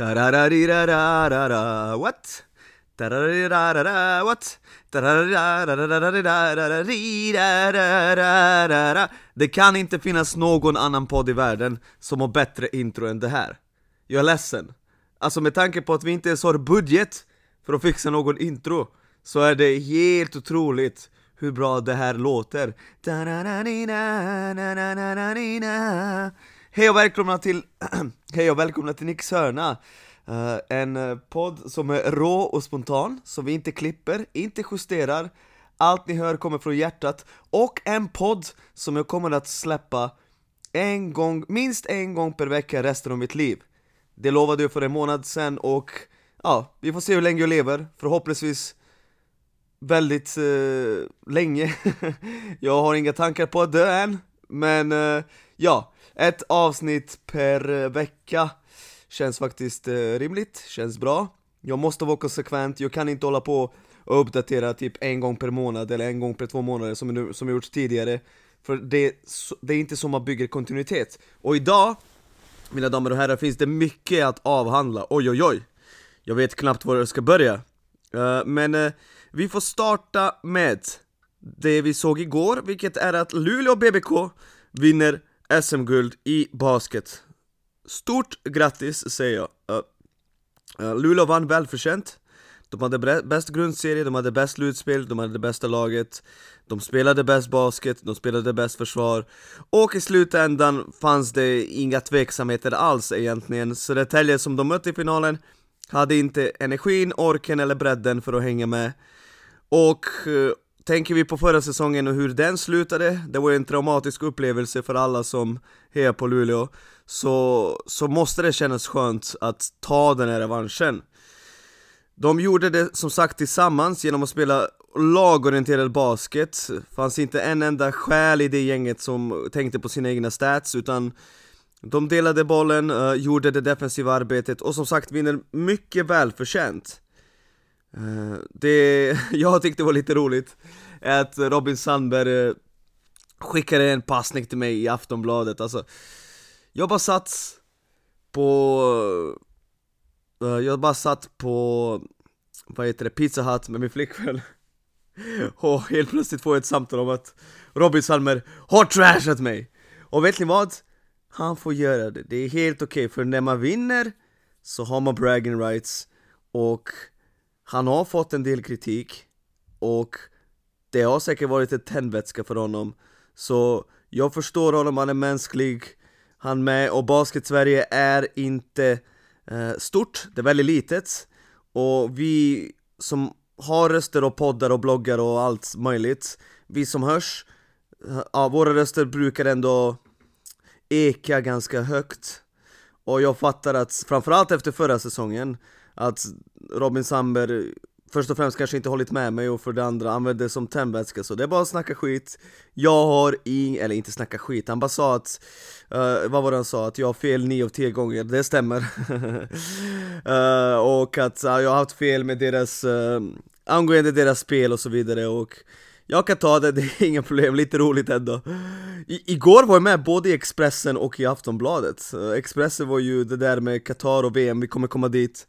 Tarararararara, what? Tararararara, what? Det kan inte finnas någon annan podd i världen som har bättre intro än det här. Jag är ledsen. Alltså med tanke på att vi inte ens har budget för att fixa någon intro, så är det helt otroligt hur bra det här låter. Hej och välkomna till, hej och välkomna till Nicks hörna. Uh, En eh, podd som är rå och spontan, som vi inte klipper, inte justerar. Allt ni hör kommer från hjärtat. Och en podd som jag kommer att släppa en gång, minst en gång per vecka resten av mitt liv. Det lovade jag för en månad sedan och ja, vi får se hur länge jag lever. Förhoppningsvis väldigt uh, länge. Jag har inga tankar på att dö än Men uh, ja, ett avsnitt per eh, vecka Känns faktiskt eh, rimligt, känns bra. Jag måste vara konsekvent, jag kan inte hålla på och uppdatera typ en gång per månad eller en gång per två månader som, nu, som jag gjort tidigare. För det, det är inte så man bygger kontinuitet. Och idag, mina damer och herrar, finns det mycket att avhandla, oj oj oj. Jag vet knappt var jag ska börja. Uh, Men uh, vi får starta med det vi såg igår, vilket är att Luleå BBK vinner SM-guld i basket. Stort grattis säger jag! Luleå vann välförtjänt. De hade bäst grundserie, de hade bäst slutspel, de hade det bästa laget. De spelade bäst basket, de spelade bäst försvar. Och i slutändan fanns det inga tveksamheter alls egentligen. Södertälje som de mötte i finalen hade inte energin, orken eller bredden för att hänga med. Och eh, tänker vi på förra säsongen och hur den slutade, det var ju en traumatisk upplevelse för alla som hejar på Luleå. Så, så måste det kännas skönt att ta den här revanschen. De gjorde det som sagt tillsammans genom att spela lagorienterad basket. Fanns inte en enda själ i det gänget som tänkte på sina egna stats utan de delade bollen, uh, gjorde det defensiva arbetet och som sagt vinner mycket välförtjänt uh, Det jag tyckte var lite roligt är att Robin Sandberg eh, skickade en passning till mig i Aftonbladet, alltså jag bara satt på... Uh, jag bara satt på, vad heter det, Pizza Hut med min flickvän Och helt plötsligt får jag ett samtal om att Robin Salmer har trashat mig! Och vet ni vad? Han får göra det, det är helt okej okay, för när man vinner så har man bragging rights och han har fått en del kritik och det har säkert varit ett tändvätska för honom. Så jag förstår honom, han är mänsklig han med och Basket-Sverige är inte eh, stort, det är väldigt litet. Och vi som har röster och poddar och bloggar och allt möjligt Vi som hörs, ja, våra röster brukar ändå eka ganska högt. Och jag fattar att, framförallt efter förra säsongen att Robin Sandberg först och främst kanske inte hållit med mig och för det andra använder det som tändvätska så det är bara att snacka skit. Jag har ing, eller inte snacka skit, han bara sa att, uh, vad var det han sa? Att jag har fel 9 av 10 gånger, det stämmer. Uh, Och att uh, jag har haft fel med deras, uh, angående deras spel och så vidare och jag kan ta det, det är inga problem, lite roligt ändå. I, Igår var jag med både i Expressen och i Aftonbladet. Expressen var ju det där med Qatar och VM, vi kommer komma dit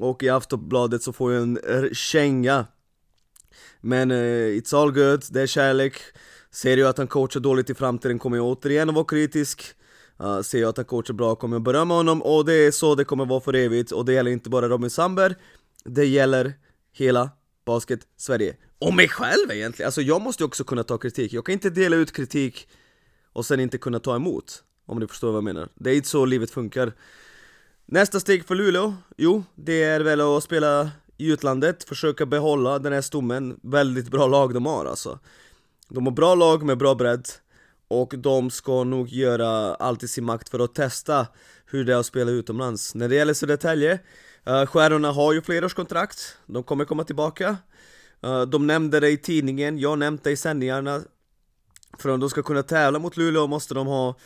och i Aftonbladet så får jag en känga. Men uh, it's all good, det är kärlek. Ser jag att han coachar dåligt i framtiden kommer jag återigen att vara kritisk. Uh, Ser jag att han coachar bra kommer jag berömma honom. Och det är så det kommer vara för evigt. Och det gäller inte bara Robin Sandberg. Det gäller hela Basket Sverige. Och mig själv egentligen, alltså jag måste ju också kunna ta kritik. Jag kan inte dela ut kritik och sen inte kunna ta emot Om ni förstår vad jag menar. Det är inte så livet funkar. Nästa steg för Luleå? Jo, det är väl att spela i utlandet, försöka behålla den här stommen. Väldigt bra lag de har alltså. De har bra lag med bra bredd Och de ska nog göra allt i sin makt för att testa hur det är att spela utomlands. När det gäller Södertälje uh, Stjärnorna har ju flerårskontrakt, de kommer komma tillbaka. Uh, De nämnde det i tidningen, jag nämnde det i sändningarna. För om de ska kunna tävla mot Luleå måste de ha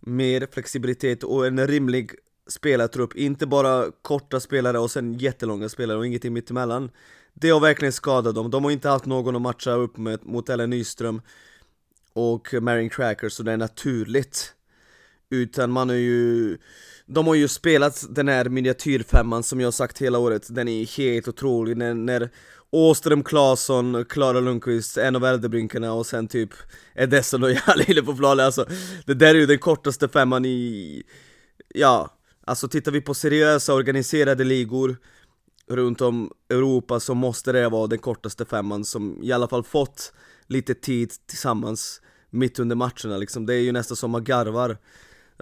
mer flexibilitet och en rimlig spelartrupp, inte bara korta spelare och sen jättelånga spelare och ingenting mittemellan. Det har verkligen skadat dem, de har inte haft någon att matcha upp med mot Ellen Nyström och Marion Cracker så det är naturligt. Utan man har ju De har ju spelat den här miniatyrfemman som jag sagt hela året, den är helt otrolig. När, när Åström, Claesson, Klara Lundqvist, en av äldrebrinkarna och sen typ Edessa och på planen, alltså Det där är ju den kortaste femman i... Ja, alltså tittar vi på seriösa organiserade ligor runt om Europa så måste det vara den kortaste femman som i alla fall fått lite tid tillsammans mitt under matcherna liksom, det är ju nästan som man garvar.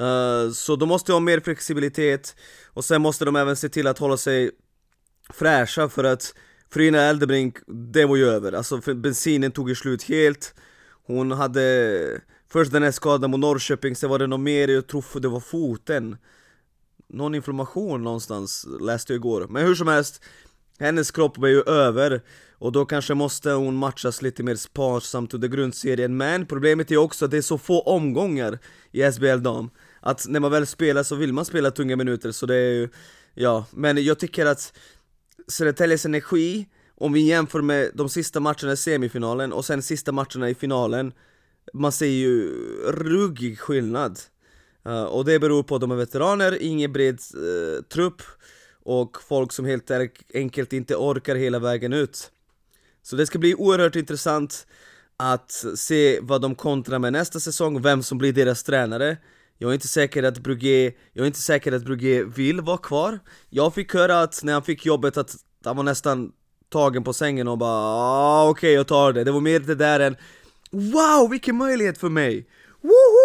Uh, Så de måste ha mer flexibilitet och sen måste de även se till att hålla sig fräscha för att Frina Eldebrink, det var ju över, alltså bensinen tog ju slut helt. Hon hade först den här skadan mot Norrköping, sen var det något mer, jag tror det var foten. Någon inflammation någonstans, läste jag igår. Men hur som helst, hennes kropp var ju över och då kanske måste hon matchas lite mer sparsamt under grundserien. Men problemet är också att det är så få omgångar i SBL dam Att när man väl spelar så vill man spela tunga minuter så det är ju Ja, men jag tycker att Södertäljes energi, om vi jämför med de sista matcherna i semifinalen och sen sista matcherna i finalen Man ser ju ruggig skillnad uh, Och det beror på att de är veteraner, ingen bred uh, eh, trupp och folk som helt enkelt inte orkar hela vägen ut Så det ska bli oerhört intressant att se vad de kontrar med nästa säsong, vem som blir deras tränare jag är inte säker att Brugge, jag är inte säker att Brugge vill vara kvar Jag fick höra att när han fick jobbet att han var nästan tagen på sängen och bara ah, okej okay, jag tar det, det var mer det där än Wow vilken möjlighet för mig! Woho!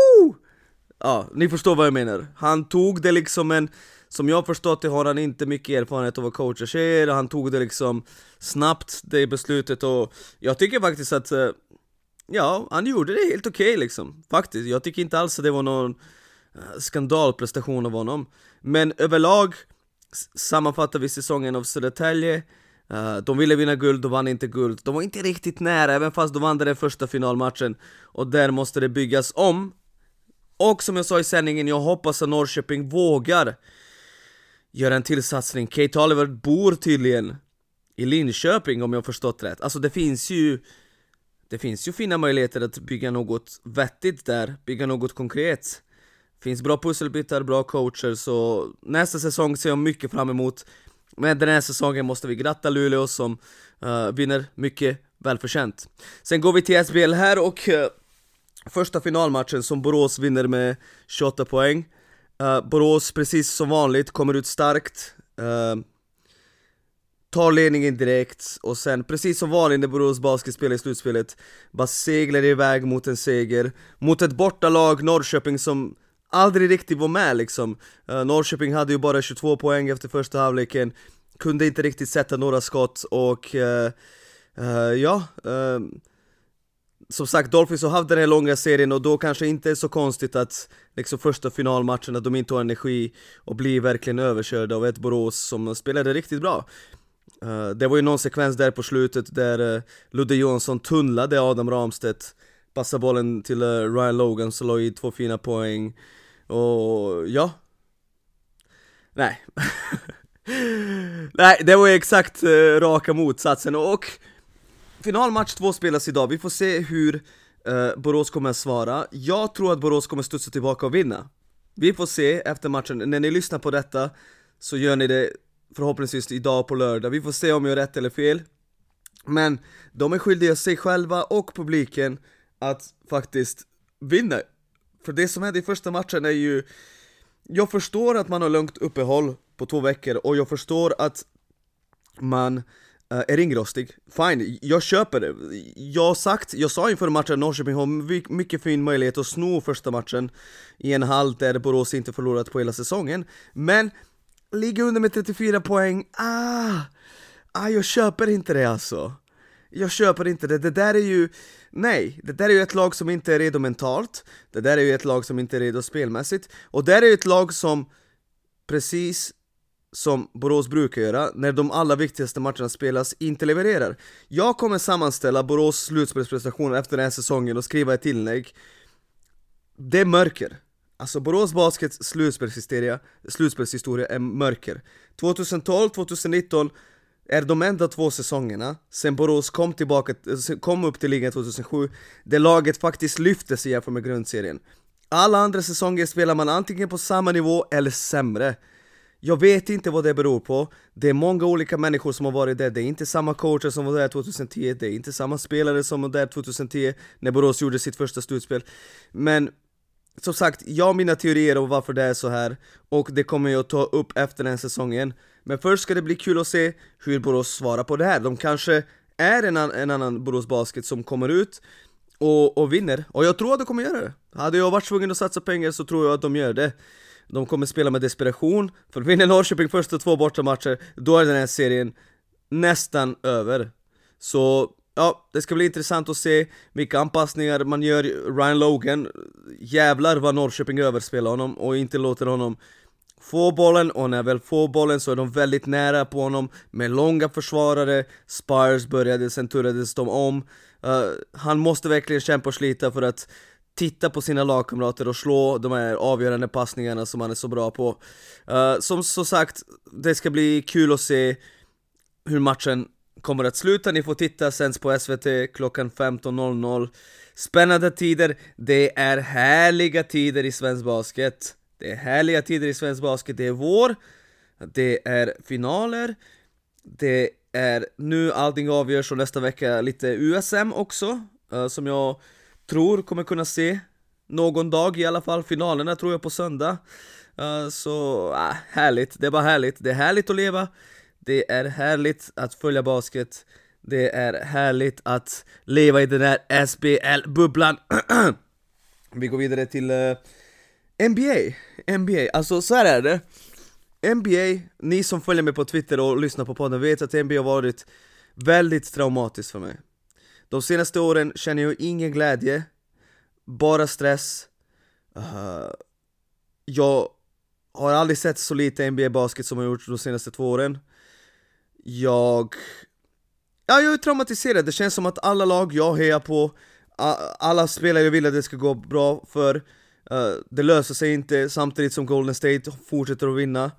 Ja, ni förstår vad jag menar. Han tog det liksom en som jag förstått det har han inte mycket erfarenhet av att coacha tjejer, han tog det liksom snabbt, det beslutet och jag tycker faktiskt att eh, Ja, han gjorde det helt okej okay, liksom, faktiskt. Jag tycker inte alls att det var någon eh, skandalprestation av honom. Men överlag sammanfattar vi säsongen av Södertälje Uh, de ville vinna guld, de vann inte guld. De var inte riktigt nära, även fast de vann den första finalmatchen. Och där måste det byggas om. Och som jag sa i sändningen, jag hoppas att Norrköping vågar göra en till satsning. Kate Oliver bor tydligen i Linköping om jag förstått rätt. Alltså det finns ju det finns ju fina möjligheter att bygga något vettigt där, bygga något konkret. Finns bra pusselbitar, bra coacher, så nästa säsong ser jag mycket fram emot. Men den här säsongen måste vi gratta Luleå som uh, vinner mycket välförtjänt. Sen går vi till SBL här och uh, första finalmatchen som Borås vinner med 28 poäng. Uh, Borås, precis som vanligt, kommer ut starkt. Uh, tar ledningen direkt och sen precis som vanligt när Borås Basket spelar i slutspelet bara seglar iväg mot en seger mot ett bortalag, Norrköping som aldrig riktigt var med liksom uh, Norrköping hade ju bara 22 poäng efter första halvleken kunde inte riktigt sätta några skott och uh, uh, ja som sagt, Dolphins har haft den här långa serien och då kanske inte är så konstigt att liksom första finalmatchen, att de inte har energi och blir verkligen överkörda av ett Borås som spelade riktigt bra. Uh, det var ju någon sekvens där på slutet där uh, Ludde Johansson tunnlade Adam Ramstedt Passade bollen till uh, Ryan Logan som la i två fina poäng Och ja Nej Nej, det var ju exakt uh, raka motsatsen och Finalmatch två spelas idag, vi får se hur eh, Borås kommer att svara. Jag tror att Borås kommer studsa tillbaka och vinna. Vi får se efter matchen, när ni lyssnar på detta så gör ni det förhoppningsvis idag på lördag, vi får se om jag har rätt eller fel. Men de är skyldiga sig själva och publiken att faktiskt vinna. För det som hände i första matchen är ju Jag förstår att man har lugnt uppehåll på två veckor och jag förstår att man Uh, är ringrostig, fine, jag köper det. Jag har sagt, jag sa inför matchen att Norrköping har mycket fin möjlighet att sno första matchen. I en halv där Borås inte förlorat på hela säsongen. Men ligga under med 34 poäng, ah, ah jag köper inte det alltså. Jag köper inte det, det där är ju, nej, det där är ju ett lag som inte är redo mentalt. Det där är ju ett lag som inte är redo spelmässigt. Och det där är ju ett lag som, precis som Borås brukar göra, när de allra viktigaste matcherna spelas, inte levererar. Jag kommer sammanställa Borås slutspelsprestationer efter den här säsongen och skriva ett tillägg Det är mörker. Alltså Borås Baskets slutspelshistoria, slutspelshistoria är mörker. 2012-2019 är de enda två säsongerna sen Borås kom tillbaka, eh, kom upp till ligan 2007 där laget faktiskt lyfte sig jämfört med grundserien. Alla andra säsonger spelar man antingen på samma nivå eller sämre. Jag vet inte vad det beror på, det är många olika människor som har varit där, det är inte samma coacher som var där 2010, det är inte samma spelare som var där 2010 när Borås gjorde sitt första slutspel. Men som sagt, jag har mina teorier om varför det är så här och det kommer jag ta upp efter den säsongen. Men först ska det bli kul att se hur Borås svarar på det här, de kanske är en, an en annan Borås Basket som kommer ut och, och vinner, och jag tror att de kommer göra det. Hade jag varit tvungen att satsa pengar så tror jag att de gör det de kommer spela med desperation, för vinner Norrköping första två bortamatcher, då är den här serien nästan över. Så ja, det ska bli intressant att se vilka anpassningar man gör. Ryan Logan, jävlar vad Norrköping överspelar honom och inte låter honom få bollen och när väl får bollen så är de väldigt nära på honom med långa försvarare, Spires började, sen turades de om. Uh, han måste verkligen kämpa och slita för att titta på sina lagkamrater och slå de här avgörande passningarna som han är så bra på. Uh, som så sagt, det ska bli kul att se hur matchen kommer att sluta, ni får titta sänds på SVT klockan 15.00 Spännande tider, det är härliga tider i svensk basket. Det är härliga tider i svensk basket, det är vår. Det är finaler. Det är nu allting avgörs och nästa vecka lite USM också uh, Som jag tror kommer kunna se någon dag i alla fall, finalerna tror jag på söndag. Uh, Så, uh, härligt, det är bara härligt, det är härligt att leva. Det är härligt att följa basket. Det är härligt att leva i den här SBL-bubblan Vi går vidare till eh, uh, NBA, NBA, alltså så här är det. NBA, ni som följer mig på Twitter och lyssnar på podden vet att NBA har varit väldigt traumatiskt för mig de senaste åren känner jag ingen glädje, bara stress. Uh, Jag har aldrig sett så lite NBA-basket som jag gjort de senaste två åren. Jag... Ja, jag är traumatiserad, det känns som att alla lag jag hejar på Alla spelare jag vill att det ska gå bra för uh, Det löser sig inte samtidigt som Golden State fortsätter att vinna.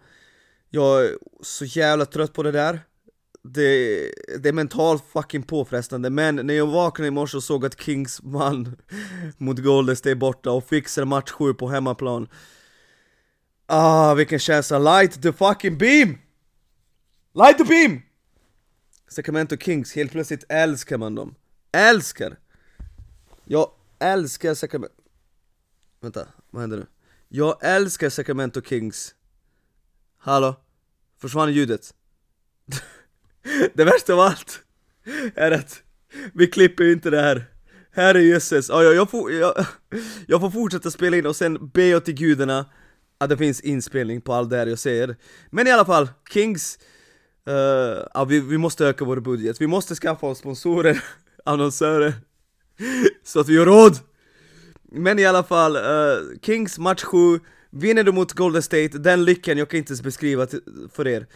Jag är så jävla trött på det där det, det är mentalt fucking påfrestande, men när jag vaknade i morse och såg att Kings vann mot Golden State borta och fixar match 7 på hemmaplan Ah, vilken känsla, light the fucking beam! Light the beam! Sacramento Kings, helt plötsligt älskar man dem Älskar! Jag älskar Sacramento Vänta, vad händer nu? Jag älskar Sacramento Kings Hallå? Försvann ljudet? Det värsta av allt är att vi klipper inte det här. Herre jösses, ja, jag, får, jag, jag får fortsätta spela in och sen be jag till gudarna att det finns inspelning på allt det här jag säger. Men i alla fall, Kings uh, ja, vi, vi måste öka vår budget, vi måste skaffa oss sponsorer, annonsörer Så att vi har råd! Men i alla fall, uh, Kings match 7 Vinner du mot Golden State, den lyckan jag kan inte ens beskriva för er.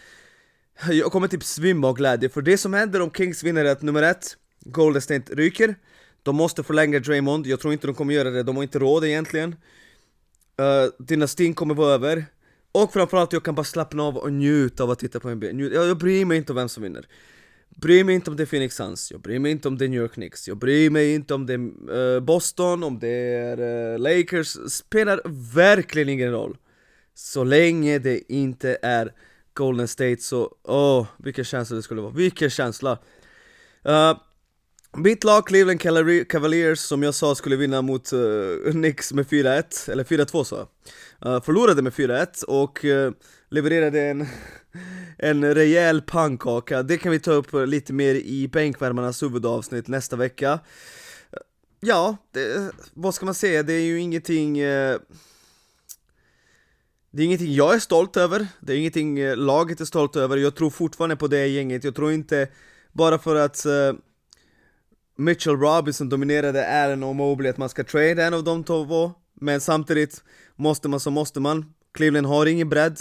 jag kommer typ svimma av glädje, för det som händer om Kings vinner är att nummer ett, Golden State ryker. De måste förlänga Draymond, jag tror inte de kommer göra det, de har inte råd egentligen. Uh, Dynastin kommer vara över. Och framförallt jag kan bara slappna av och njuta av att titta på NBA, Njut, jag, jag bryr mig inte om vem som vinner. Bryr mig inte om det är Phoenix Suns, jag bryr mig inte om det är New York Knicks, jag bryr mig inte om det är uh, Boston, om det är uh, Lakers, spelar verkligen ingen roll. Så länge det inte är Golden State så, åh, oh, vilken känsla det skulle vara, vilken känsla! Uh, mitt lag Cleveland Cavaliers som jag sa skulle vinna mot uh, Knicks med 4-1, eller 4-2 sa jag. Uh, Förlorade med 4-1 och uh, levererade en, en rejäl pannkaka. Det kan vi ta upp lite mer i bänkvärmarnas huvudavsnitt nästa vecka. Ja, det, vad ska man säga, det är ju ingenting det är ingenting jag är stolt över, det är ingenting eh, laget är stolt över, jag tror fortfarande på det gänget, jag tror inte bara för att uh, Mitchell Robinson dominerade Allen och Mobley att man ska trade en av de två Men samtidigt måste man så måste man. Cleveland har ingen bredd.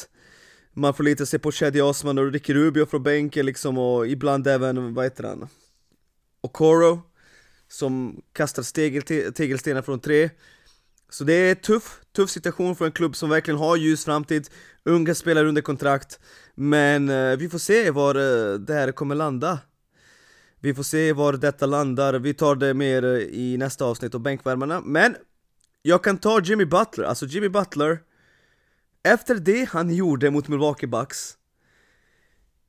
Man förlitar sig på Shady Osman och Ricky Rubio från bänken liksom och ibland även, vad heter han? Okoro Som kastar tegelstenar från tre så det är tuff, tuff situation för en klubb som verkligen har ljus framtid Unga spelare under kontrakt. Men eh, vi får se var eh, det här kommer landa. Vi får se var detta landar, vi tar det mer eh, i nästa avsnitt av bänkvärmarna. Men jag kan ta Jimmy Butler, alltså Jimmy Butler Efter det han gjorde mot Milwaukee Bucks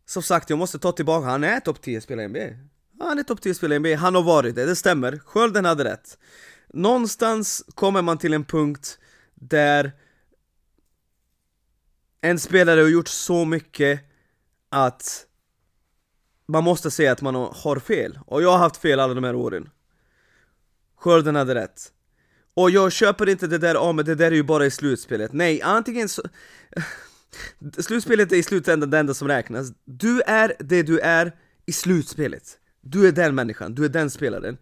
Som sagt, jag måste ta tillbaka, han är topp 10 spelare i NBA Han är topp 10 spelare i NBA, han har varit det, det stämmer. Skölden hade rätt. Någonstans kommer man till en punkt där en spelare har gjort så mycket att man måste säga att man har fel, och jag har haft fel alla de här åren. Skörden hade rätt. Och jag köper inte det där, ja oh, men det där är ju bara i slutspelet. Nej, antingen så... Slutspelet är i slutändan det enda som räknas. Du är det du är i slutspelet. Du är den människan, du är den spelaren.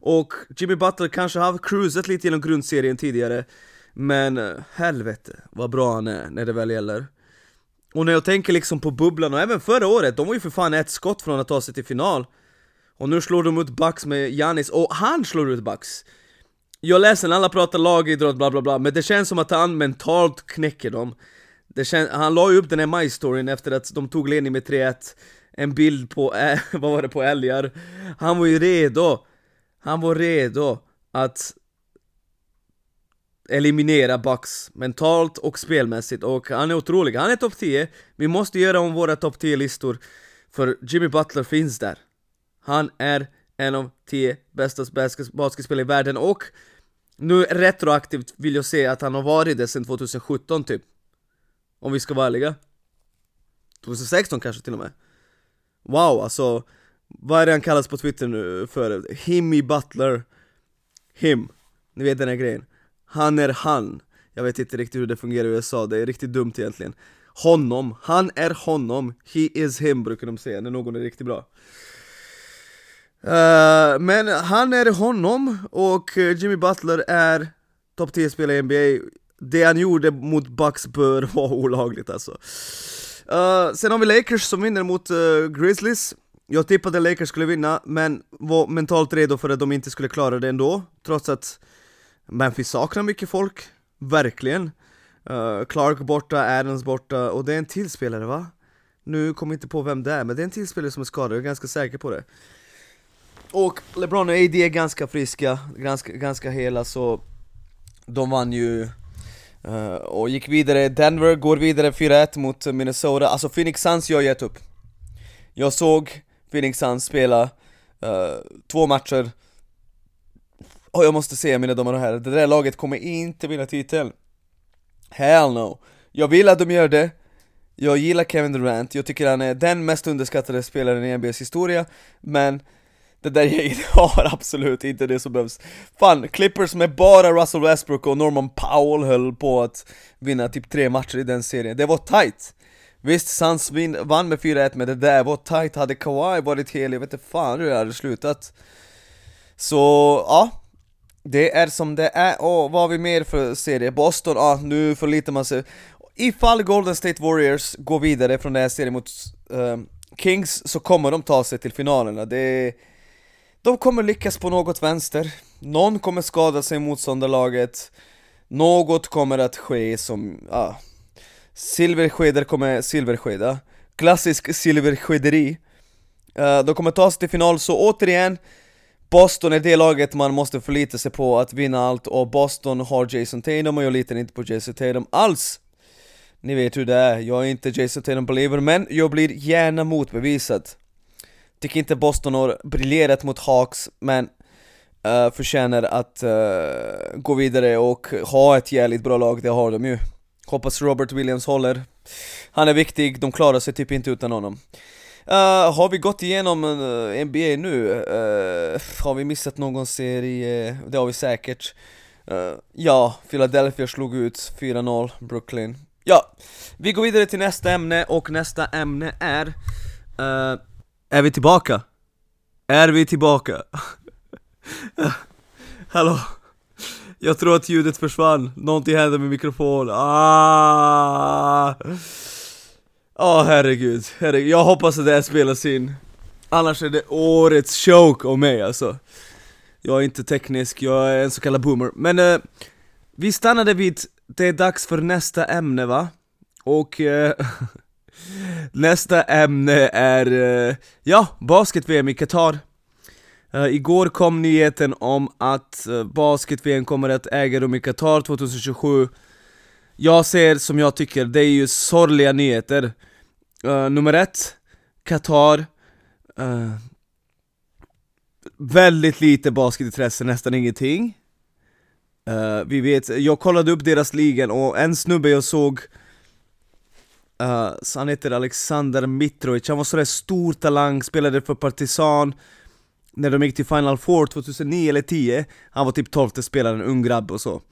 Och Jimmy Butler kanske har cruisat lite genom grundserien tidigare. Men eh, helvete vad bra han är när det väl gäller. Och när jag tänker liksom på bubblan och även förra året, de var ju för fan ett skott från att ta sig till final. Och nu slår de ut Bucks med Janis, och han slår ut Bucks. Jag är ledsen, alla pratar lagidrott bla bla bla, men det känns som att han mentalt knäcker dem. Det Han la ju upp den här majstoryn efter att de tog ledning med 3-1 En bild på, vad var det, på älgar Han var ju redo. Han var redo att eliminera Bucks mentalt och spelmässigt och han är otrolig, han är topp 10 Vi måste göra om våra topp 10-listor För Jimmy Butler finns där. Han är en av 10 bästa basketspelare i världen och nu retroaktivt vill jag säga att han har varit det sedan 2017 typ. Om vi ska vara ärliga. 2016 kanske till och med. Wow alltså vad är det han kallas på twitter nu för? Himmy Butler. Him. Ni vet den här grejen. Han är han. Jag vet inte riktigt hur det fungerar i USA, det är riktigt dumt egentligen. Honom, han är honom, he is him brukar de säga när någon är riktigt bra. Uh, Men han är honom och Jimmy Butler är topp 10 spelare i NBA Det han gjorde mot Bucks bör vara olagligt alltså. Uh, Sen har vi Lakers som vinner mot uh, Grizzlies. Jag tippade Lakers skulle vinna, men var mentalt redo för att de inte skulle klara det ändå Trots att Memphis saknar mycket folk, verkligen. Uh, Clark borta, Adams borta, och det är en till spelare va? Nu kommer jag inte på vem det är, men det är en till spelare som är skadad, jag är ganska säker på det. Och LeBron och AD är ganska friska, ganska, ganska hela så De vann ju uh, och gick vidare, Denver går vidare 4-1 mot Minnesota, alltså Phoenix Suns jag gett upp. Jag såg Phoenix Suns spela uh, två matcher. Och jag måste säga mina damer och herrar, det där laget kommer inte vinna titeln. Hell no! Jag vill att de gör det. Jag gillar Kevin Durant, jag tycker han är den mest underskattade spelaren i NBAs historia. Men det där gänget har absolut inte det som behövs. Fan, Clippers med bara Russell Westbrook och Norman Powell höll på att vinna typ tre matcher i den serien, det var tight. Visst, Suns vann med 4-1 men det där var tight, hade Kawhi varit hel, jag vet inte fan hur det hade slutat. Så, ja. Det är som det är, och vad har vi mer för serie? Boston, ja nu förlitar man sig. Ifall Golden State Warriors går vidare från den här serien mot uh, Kings så kommer de ta sig till finalerna, det De kommer lyckas på något vänster. Någon kommer skada sig i motståndarlaget. Något kommer att ske som, ja. Silverskedar kommer silverskeda. Klassisk silverskederi uh, eh, De kommer ta sig till final, så återigen Boston är det laget man måste förlita sig på att vinna allt och Boston har Jason Tatum och jag litar inte på Jason Tatum alls. Ni vet hur det är, jag är inte Jason Tatum believer men jag blir gärna motbevisad. Tycker inte Boston har briljerat mot Hawks men uh, förtjänar att uh, gå vidare och ha ett jävligt bra lag, det har de ju. Hoppas Robert Williams håller Han är viktig, de klarar sig typ inte utan honom Uh, har vi gått igenom eh, uh, NBA nu? Uh, har vi missat någon serie? Det har vi säkert Ja, Philadelphia slog ut 4-0 Brooklyn Ja, vi går vidare till nästa ämne och nästa ämne är Är vi tillbaka? Är vi tillbaka? Hallå? Jag tror att ljudet försvann, någonting hände med mikrofonen, ah! Ja oh, herregud, herregud, jag hoppas att det här spelas in. Annars är det årets choke om mig alltså. Jag är inte teknisk, jag är en så kallad boomer. Men eh, vi stannade vid, det är dags för nästa ämne va? Och eh, nästa ämne är, eh, ja, basket-VM i Qatar. Uh, igår kom nyheten om att eh, uh, basket-VM kommer att äga rum i Qatar 2027 Jag ser, som jag tycker, det är ju sorgliga nyheter. Uh, Nummer ett, Qatar Väldigt lite basketintresse, nästan ingenting. Vi vet, jag kollade upp deras ligan och en snubbe jag såg Uh, han heter Alexander Mitrovic, han var sådär stor talang, spelade för Partizan när de gick till Final Four 2009 eller 10 Han var typ 12 spelaren, en ung grabb och så.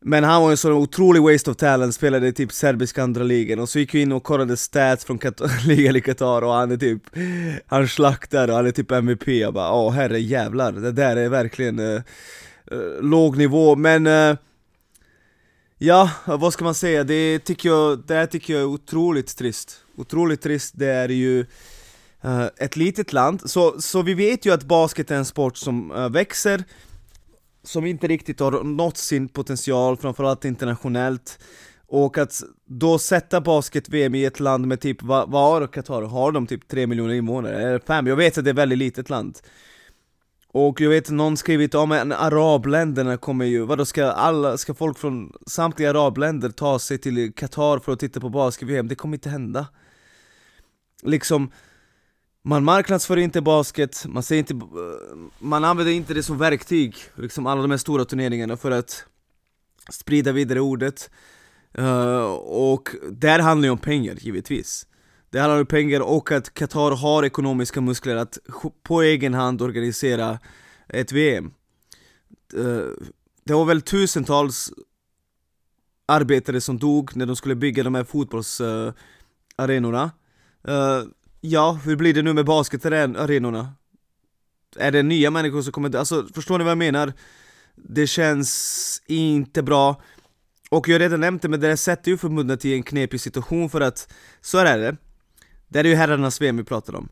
Men han var en sån otrolig waste of talent, spelade i typ serbiska andra ligan Och så gick vi in och kollade stats från ligan i Qatar och han är typ Han slaktar och han är typ MVP, jag bara åh herre jävlar, det där är verkligen uh, uh, låg nivå. Men eh, Ja, vad ska man säga? Det tycker jag, det här tycker jag är otroligt trist. Otroligt trist, det är ju Eh, ett litet land, så, så vi vet ju att basket är en sport som uh, växer Som inte riktigt har nått sin potential, framförallt internationellt Och att då sätta basket-VM i ett land med typ, vad, vad har Qatar? Har de typ 3 miljoner invånare? Eller 5? Jag vet att det är ett väldigt litet land och jag vet någon skrivit om att arabländerna kommer ju, vadå ska alla, ska folk från samtliga arabländer ta sig till Qatar för att titta på basket-VM? Det kommer inte hända Liksom, man marknadsför inte basket, man, ser inte, man använder inte det som verktyg, liksom alla de här stora turneringarna för att sprida vidare ordet. Uh, Och där handlar det om pengar givetvis. Det handlar om pengar och att Qatar har ekonomiska muskler att på egen hand organisera ett VM eh, Det var väl tusentals arbetare som dog när de skulle bygga de här fotbollsarenorna. Eh, Ja, hur blir det nu med basketarenorna? Är det nya människor som kommer Alltså, förstår ni vad jag menar? Det känns inte bra. Och jag har redan nämnt det, men det sätter ju förbundet i en knepig situation för att Så är det. Det är ju herrarnas VM vi pratar om.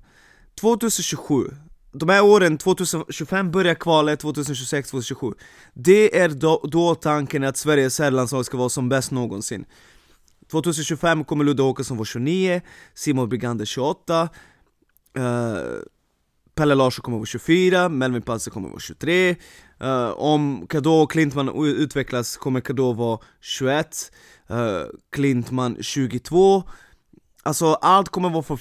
2027, de här åren, 2025 börjar kvalet, 2026, 2027 Det är då, då tanken att Sveriges herrlandslag ska vara som bäst någonsin. 2025 kommer Ludde Åkesson vara 29, Simon Brigander 28 uh, eh, Pelle Larsson kommer vara 24, Melvin Palse kommer vara 23 uh, eh, Om Kadå och Klintman utvecklas kommer Kadå vara 21 uh, eh, Klintman 22 Alltså allt kommer vara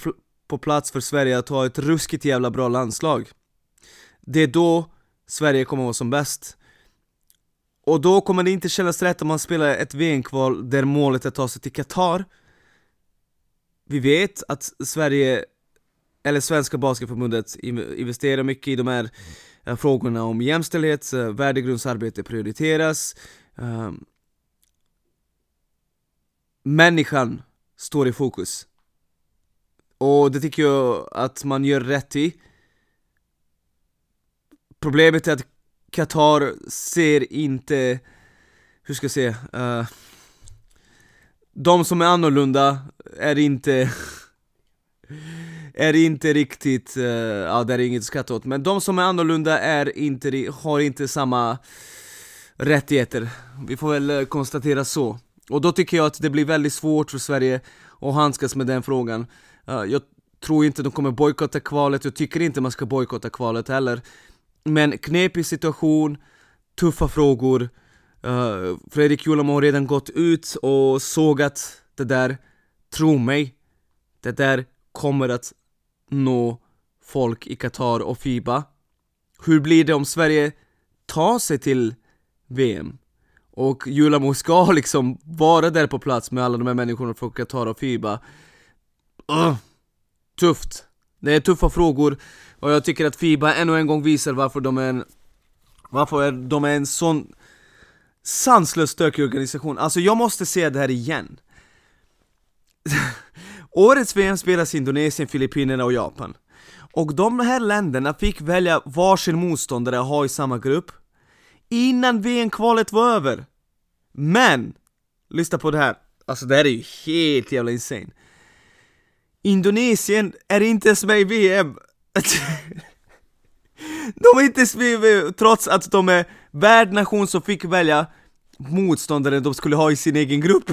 på plats för Sverige att ha ett ruskigt jävla bra landslag. Det är då Sverige kommer vara som bäst. Och då kommer det inte kännas rätt om man spelar ett VM-kval där målet är att ta sig till Qatar. Vi vet att Sverige, eller Svenska Basketförbundet investerar mycket i de här eh, frågorna om jämställdhet, värdegrundsarbete prioriteras. Ehm, människan står i fokus. Och det tycker jag att man gör rätt i. Problemet är att Qatar ser inte, hur ska jag säga, uh, de som är annorlunda är inte är inte riktigt, uh, ja det är inget att skratta åt, men de som är annorlunda är inte, har inte samma rättigheter. Vi får väl eh, konstatera så. Och då tycker jag att det blir väldigt svårt för Sverige att handskas med den frågan. Jag tror inte de kommer bojkotta kvalet, jag tycker inte man ska bojkotta kvalet heller. Men knepig situation, tuffa frågor. Uh, Fredrik Julamo har redan gått ut och sågat det där. Tro mig, det där kommer att nå folk i Qatar och Fiba. Hur blir det om Sverige tar sig till VM? Och Julamo ska liksom vara där på plats med alla de här människorna från Qatar och Fiba. Uh, tufft. Det är tuffa frågor och jag tycker att Fiba ännu en gång visar varför de är en Varför de är en sån sanslöst stökig organisation. Alltså jag måste säga det här igen. Årets VM spelas i Indonesien, Filippinerna och Japan. Och de här länderna fick välja varsin motståndare att ha i samma grupp Innan VM-kvalet var över. Men! Lyssna på det här, alltså det här är ju helt jävla insane. Indonesien är inte ens med i VM De är inte trots att de är värdnation som fick välja motståndare de skulle ha i sin egen grupp.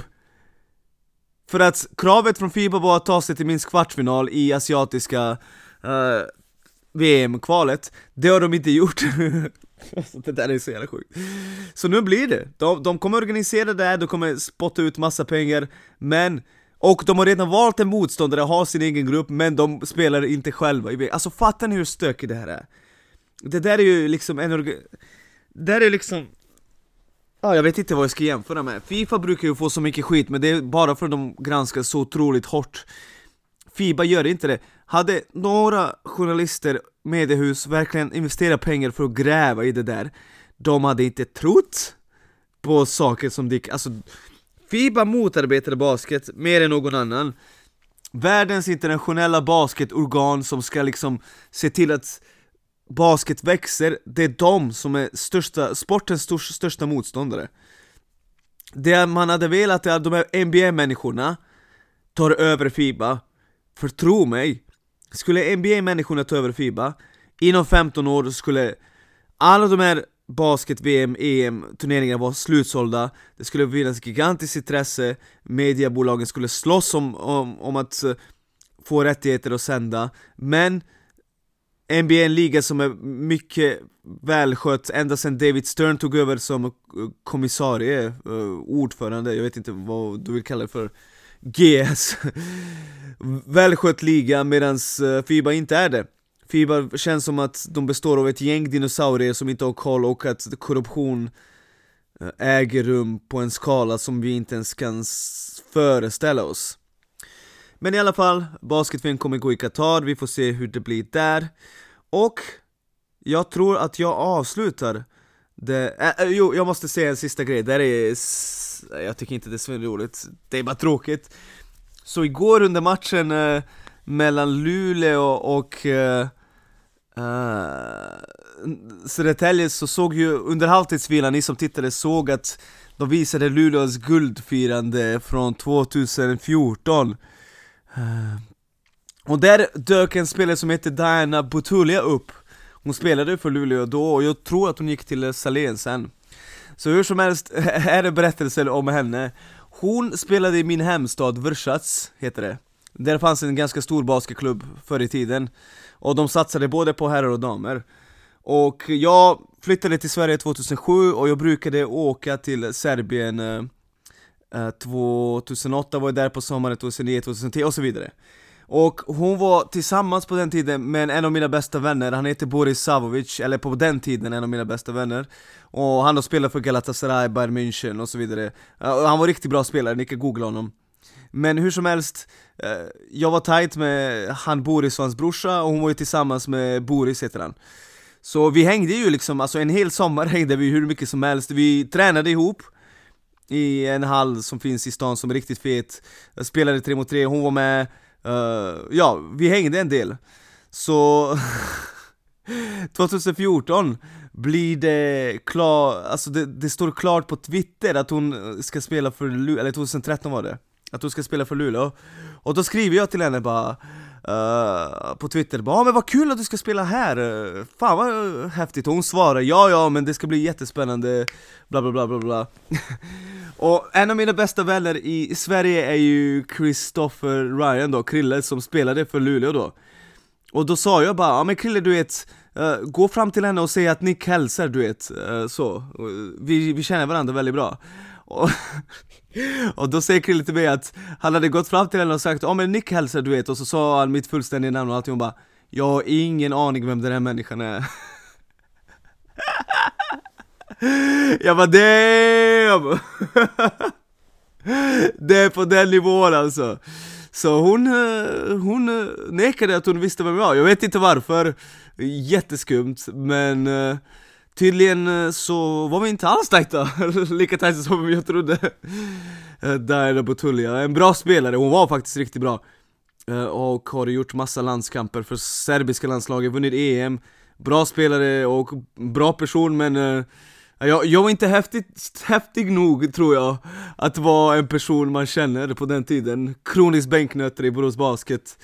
För att kravet från Fiba var att ta sig till minst kvartsfinal i asiatiska eh, uh, VM-kvalet, det har de inte gjort. Alltså, Det där är så jävla sjukt. Så nu blir det, de, de kommer organisera det här, de kommer spotta ut massa pengar Men och de har redan valt en motståndare, har sin egen grupp, men de spelar inte själva Alltså fattar ni hur stökigt det här är? Det där är ju liksom en orga... Det där är liksom... Ja, jag vet inte vad jag ska jämföra med. Fifa brukar ju få så mycket skit, men det är bara för att de granskar så otroligt hårt. Fiba gör inte det. Hade några journalister, mediehus, verkligen investerat pengar för att gräva i det där De hade inte trott på saker som det alltså Fiba motarbetar basket mer än någon annan. Världens internationella basketorgan som ska liksom se till att basket växer, det är de som är största, sportens största motståndare. Det man hade velat är att de här NBA-människorna tar över Fiba. För tro mig, skulle NBA-människorna ta över Fiba Inom 15 år skulle alla de här basket, VM, EM turneringar var slutsålda. Det skulle finnas gigantiskt intresse. Mediebolagen skulle slåss om, om, om att eh, få rättigheter att sända. Men NBA är en liga som är mycket välskött ända sedan David Stern tog över som eh, kommissarie, eh, ordförande, jag vet inte vad du vill kalla det för. GS Välskött liga medans FIBA inte är det. Fibar känns som att de består av ett gäng dinosaurier som inte har koll och att korruption eh, äger rum på en skala som vi inte ens kan föreställa oss. Men i alla fall, basket kommer gå i Qatar, vi får se hur det blir där. Och jag tror att jag avslutar det, äh, jo, jag måste säga en sista grej, det är, jag tycker inte det är så roligt, det är bara tråkigt. Så igår under matchen äh, mellan Luleå och uh, uh, Södertälje så såg ju under halvtidsvilan, ni som tittade såg att de visade Luleås guldfirande från 2014 uh, eh, Och där dök en spelare som heter Diana Butulia upp. Hon spelade för Luleå då och jag tror att hon gick till Salén sen. Så hur som helst, här är berättelser om henne. Hon spelade i min hemstad, Vršac heter det där fanns en ganska stor basketklubb förr i tiden. Och de satsade både på herrar och damer. Och jag flyttade till Sverige 2007 och jag brukade åka till Serbien eh, eh 2008 var jag där på sommaren, 2009, 2010 och så vidare. Och hon var tillsammans på den tiden med en av mina bästa vänner, han heter Boris Savovic, eller på den tiden en av mina bästa vänner. Och han har spelat för Galatasaray, Bayern München och så vidare. Eh, han var riktigt bra spelare, ni kan googla honom. Men hur som helst, Eh, jag var tight med han Boris och hans brorsa och hon var ju tillsammans med Boris heter han. Så vi hängde ju liksom, alltså en hel sommar hängde vi hur mycket som helst, vi tränade ihop i en hall som finns i stan som är riktigt fet. Jag spelade tre mot tre, hon var med, uh, ja vi hängde en del. Så 2014 blir det klart, alltså det, det, står klart på Twitter att hon ska spela för Luleå, eller 2013 var det. Att hon ska spela för Luleå. Och då skriver jag till henne bara Uh, på Twitter bara ah, men vad kul att du ska spela här, uh, fan vad häftigt' och hon svarar ja ja men det ska bli jättespännande. Bla bla bla bla bla. Och en av mina bästa vänner i Sverige är ju Christopher Ryan då, Krille som spelade för Luleå då. Och då sa jag bara, ja men Krille du vet, uh, gå fram till henne och säg att Nick hälsar du vet, eh, så. Vi, vi känner varandra väldigt bra och, och då säger Krille till mig att han hade gått fram till henne och sagt ja men Nick hälsar du vet, och så sa han mitt fullständiga namn och allting, hon bara Jag har ingen aning vem den här människan är. Jag bara damn! Det är på den nivån alltså. Så hon, hon nekade att hon visste vem jag var, jag vet inte varför. Jätteskumt, men eh, Tydligen eh, så var vi inte alls tajta, lika tajta som jag trodde. Eh, Botulia, en bra spelare, hon var faktiskt riktigt bra. Eh, och har gjort massa landskamper för serbiska landslaget, vunnit EM Bra spelare och bra person men eh, jag, jag var inte häftigt, häftig nog tror jag Att vara en person man känner på den tiden. Kronisk bänknötter i Borås Basket.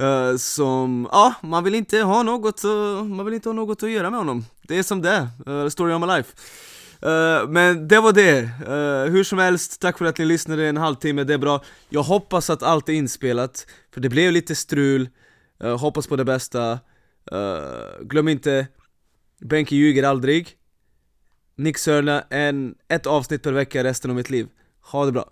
Uh, som, ja, man vill inte ha något, uh, man vill inte ha något att göra med honom. Det är som det är, uh, story of my life. Eh, men det var det, hur som helst, tack för att ni lyssnade en halvtimme, det är bra. Jag hoppas att allt är inspelat, för det blev lite strul. Hoppas på det bästa. Uh, Glöm inte, Benke ljuger aldrig. Nick Sörna, en, ett avsnitt per vecka resten av mitt liv. Ha det bra.